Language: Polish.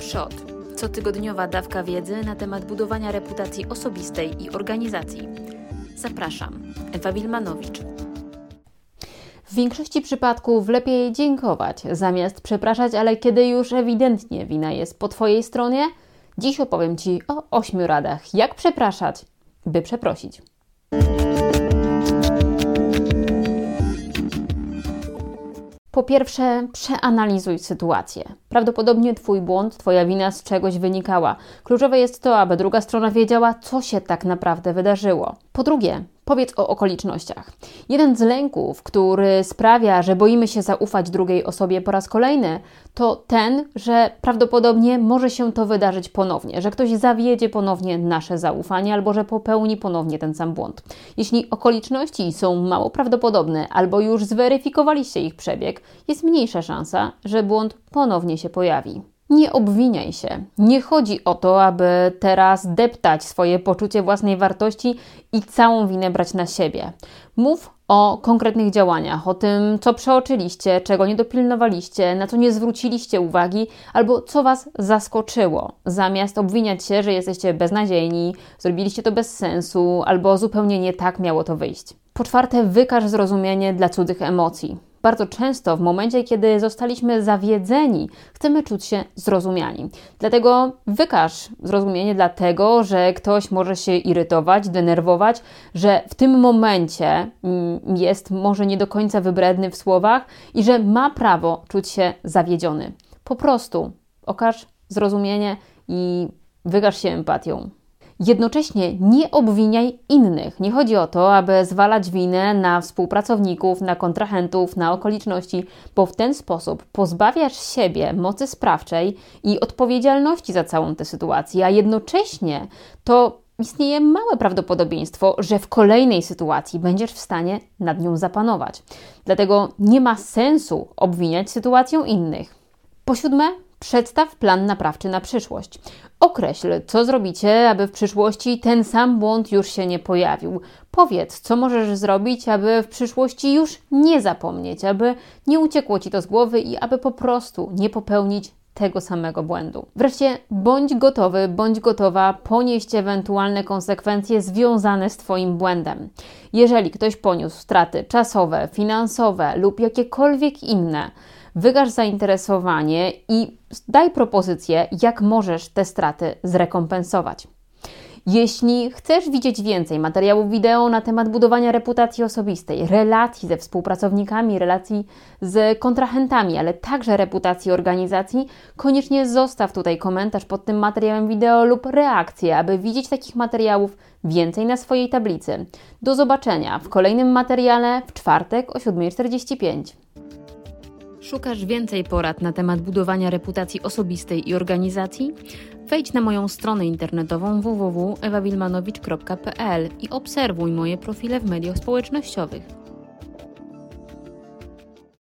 Przod. Cotygodniowa dawka wiedzy na temat budowania reputacji osobistej i organizacji. Zapraszam. Ewa Wilmanowicz. W większości przypadków lepiej dziękować zamiast przepraszać, ale kiedy już ewidentnie wina jest po Twojej stronie, dziś opowiem Ci o ośmiu radach, jak przepraszać, by przeprosić. Po pierwsze, przeanalizuj sytuację. Prawdopodobnie Twój błąd, Twoja wina z czegoś wynikała. Kluczowe jest to, aby druga strona wiedziała, co się tak naprawdę wydarzyło. Po drugie, Powiedz o okolicznościach. Jeden z lęków, który sprawia, że boimy się zaufać drugiej osobie po raz kolejny, to ten, że prawdopodobnie może się to wydarzyć ponownie, że ktoś zawiedzie ponownie nasze zaufanie albo że popełni ponownie ten sam błąd. Jeśli okoliczności są mało prawdopodobne albo już zweryfikowaliście ich przebieg, jest mniejsza szansa, że błąd ponownie się pojawi. Nie obwiniaj się. Nie chodzi o to, aby teraz deptać swoje poczucie własnej wartości i całą winę brać na siebie. Mów o konkretnych działaniach, o tym, co przeoczyliście, czego nie dopilnowaliście, na co nie zwróciliście uwagi, albo co Was zaskoczyło, zamiast obwiniać się, że jesteście beznadziejni, zrobiliście to bez sensu, albo zupełnie nie tak miało to wyjść. Po czwarte, wykaż zrozumienie dla cudzych emocji. Bardzo często w momencie, kiedy zostaliśmy zawiedzeni, chcemy czuć się zrozumiani. Dlatego wykaż zrozumienie dlatego, że ktoś może się irytować, denerwować, że w tym momencie mm, jest może nie do końca wybredny w słowach i że ma prawo czuć się zawiedziony. Po prostu okaż zrozumienie i wykaż się empatią. Jednocześnie nie obwiniaj innych. Nie chodzi o to, aby zwalać winę na współpracowników, na kontrahentów, na okoliczności, bo w ten sposób pozbawiasz siebie mocy sprawczej i odpowiedzialności za całą tę sytuację, a jednocześnie to istnieje małe prawdopodobieństwo, że w kolejnej sytuacji będziesz w stanie nad nią zapanować. Dlatego nie ma sensu obwiniać sytuacją innych. Po siódme, Przedstaw plan naprawczy na przyszłość. Określ, co zrobicie, aby w przyszłości ten sam błąd już się nie pojawił. Powiedz, co możesz zrobić, aby w przyszłości już nie zapomnieć, aby nie uciekło ci to z głowy i aby po prostu nie popełnić tego samego błędu. Wreszcie bądź gotowy, bądź gotowa ponieść ewentualne konsekwencje związane z Twoim błędem. Jeżeli ktoś poniósł straty czasowe, finansowe lub jakiekolwiek inne, wykaż zainteresowanie i daj propozycję, jak możesz te straty zrekompensować. Jeśli chcesz widzieć więcej materiałów wideo na temat budowania reputacji osobistej, relacji ze współpracownikami, relacji z kontrahentami, ale także reputacji organizacji, koniecznie zostaw tutaj komentarz pod tym materiałem wideo lub reakcję, aby widzieć takich materiałów więcej na swojej tablicy. Do zobaczenia w kolejnym materiale w czwartek o 7.45. Szukasz więcej porad na temat budowania reputacji osobistej i organizacji? Wejdź na moją stronę internetową www.ewawilmanowicz.pl i obserwuj moje profile w mediach społecznościowych.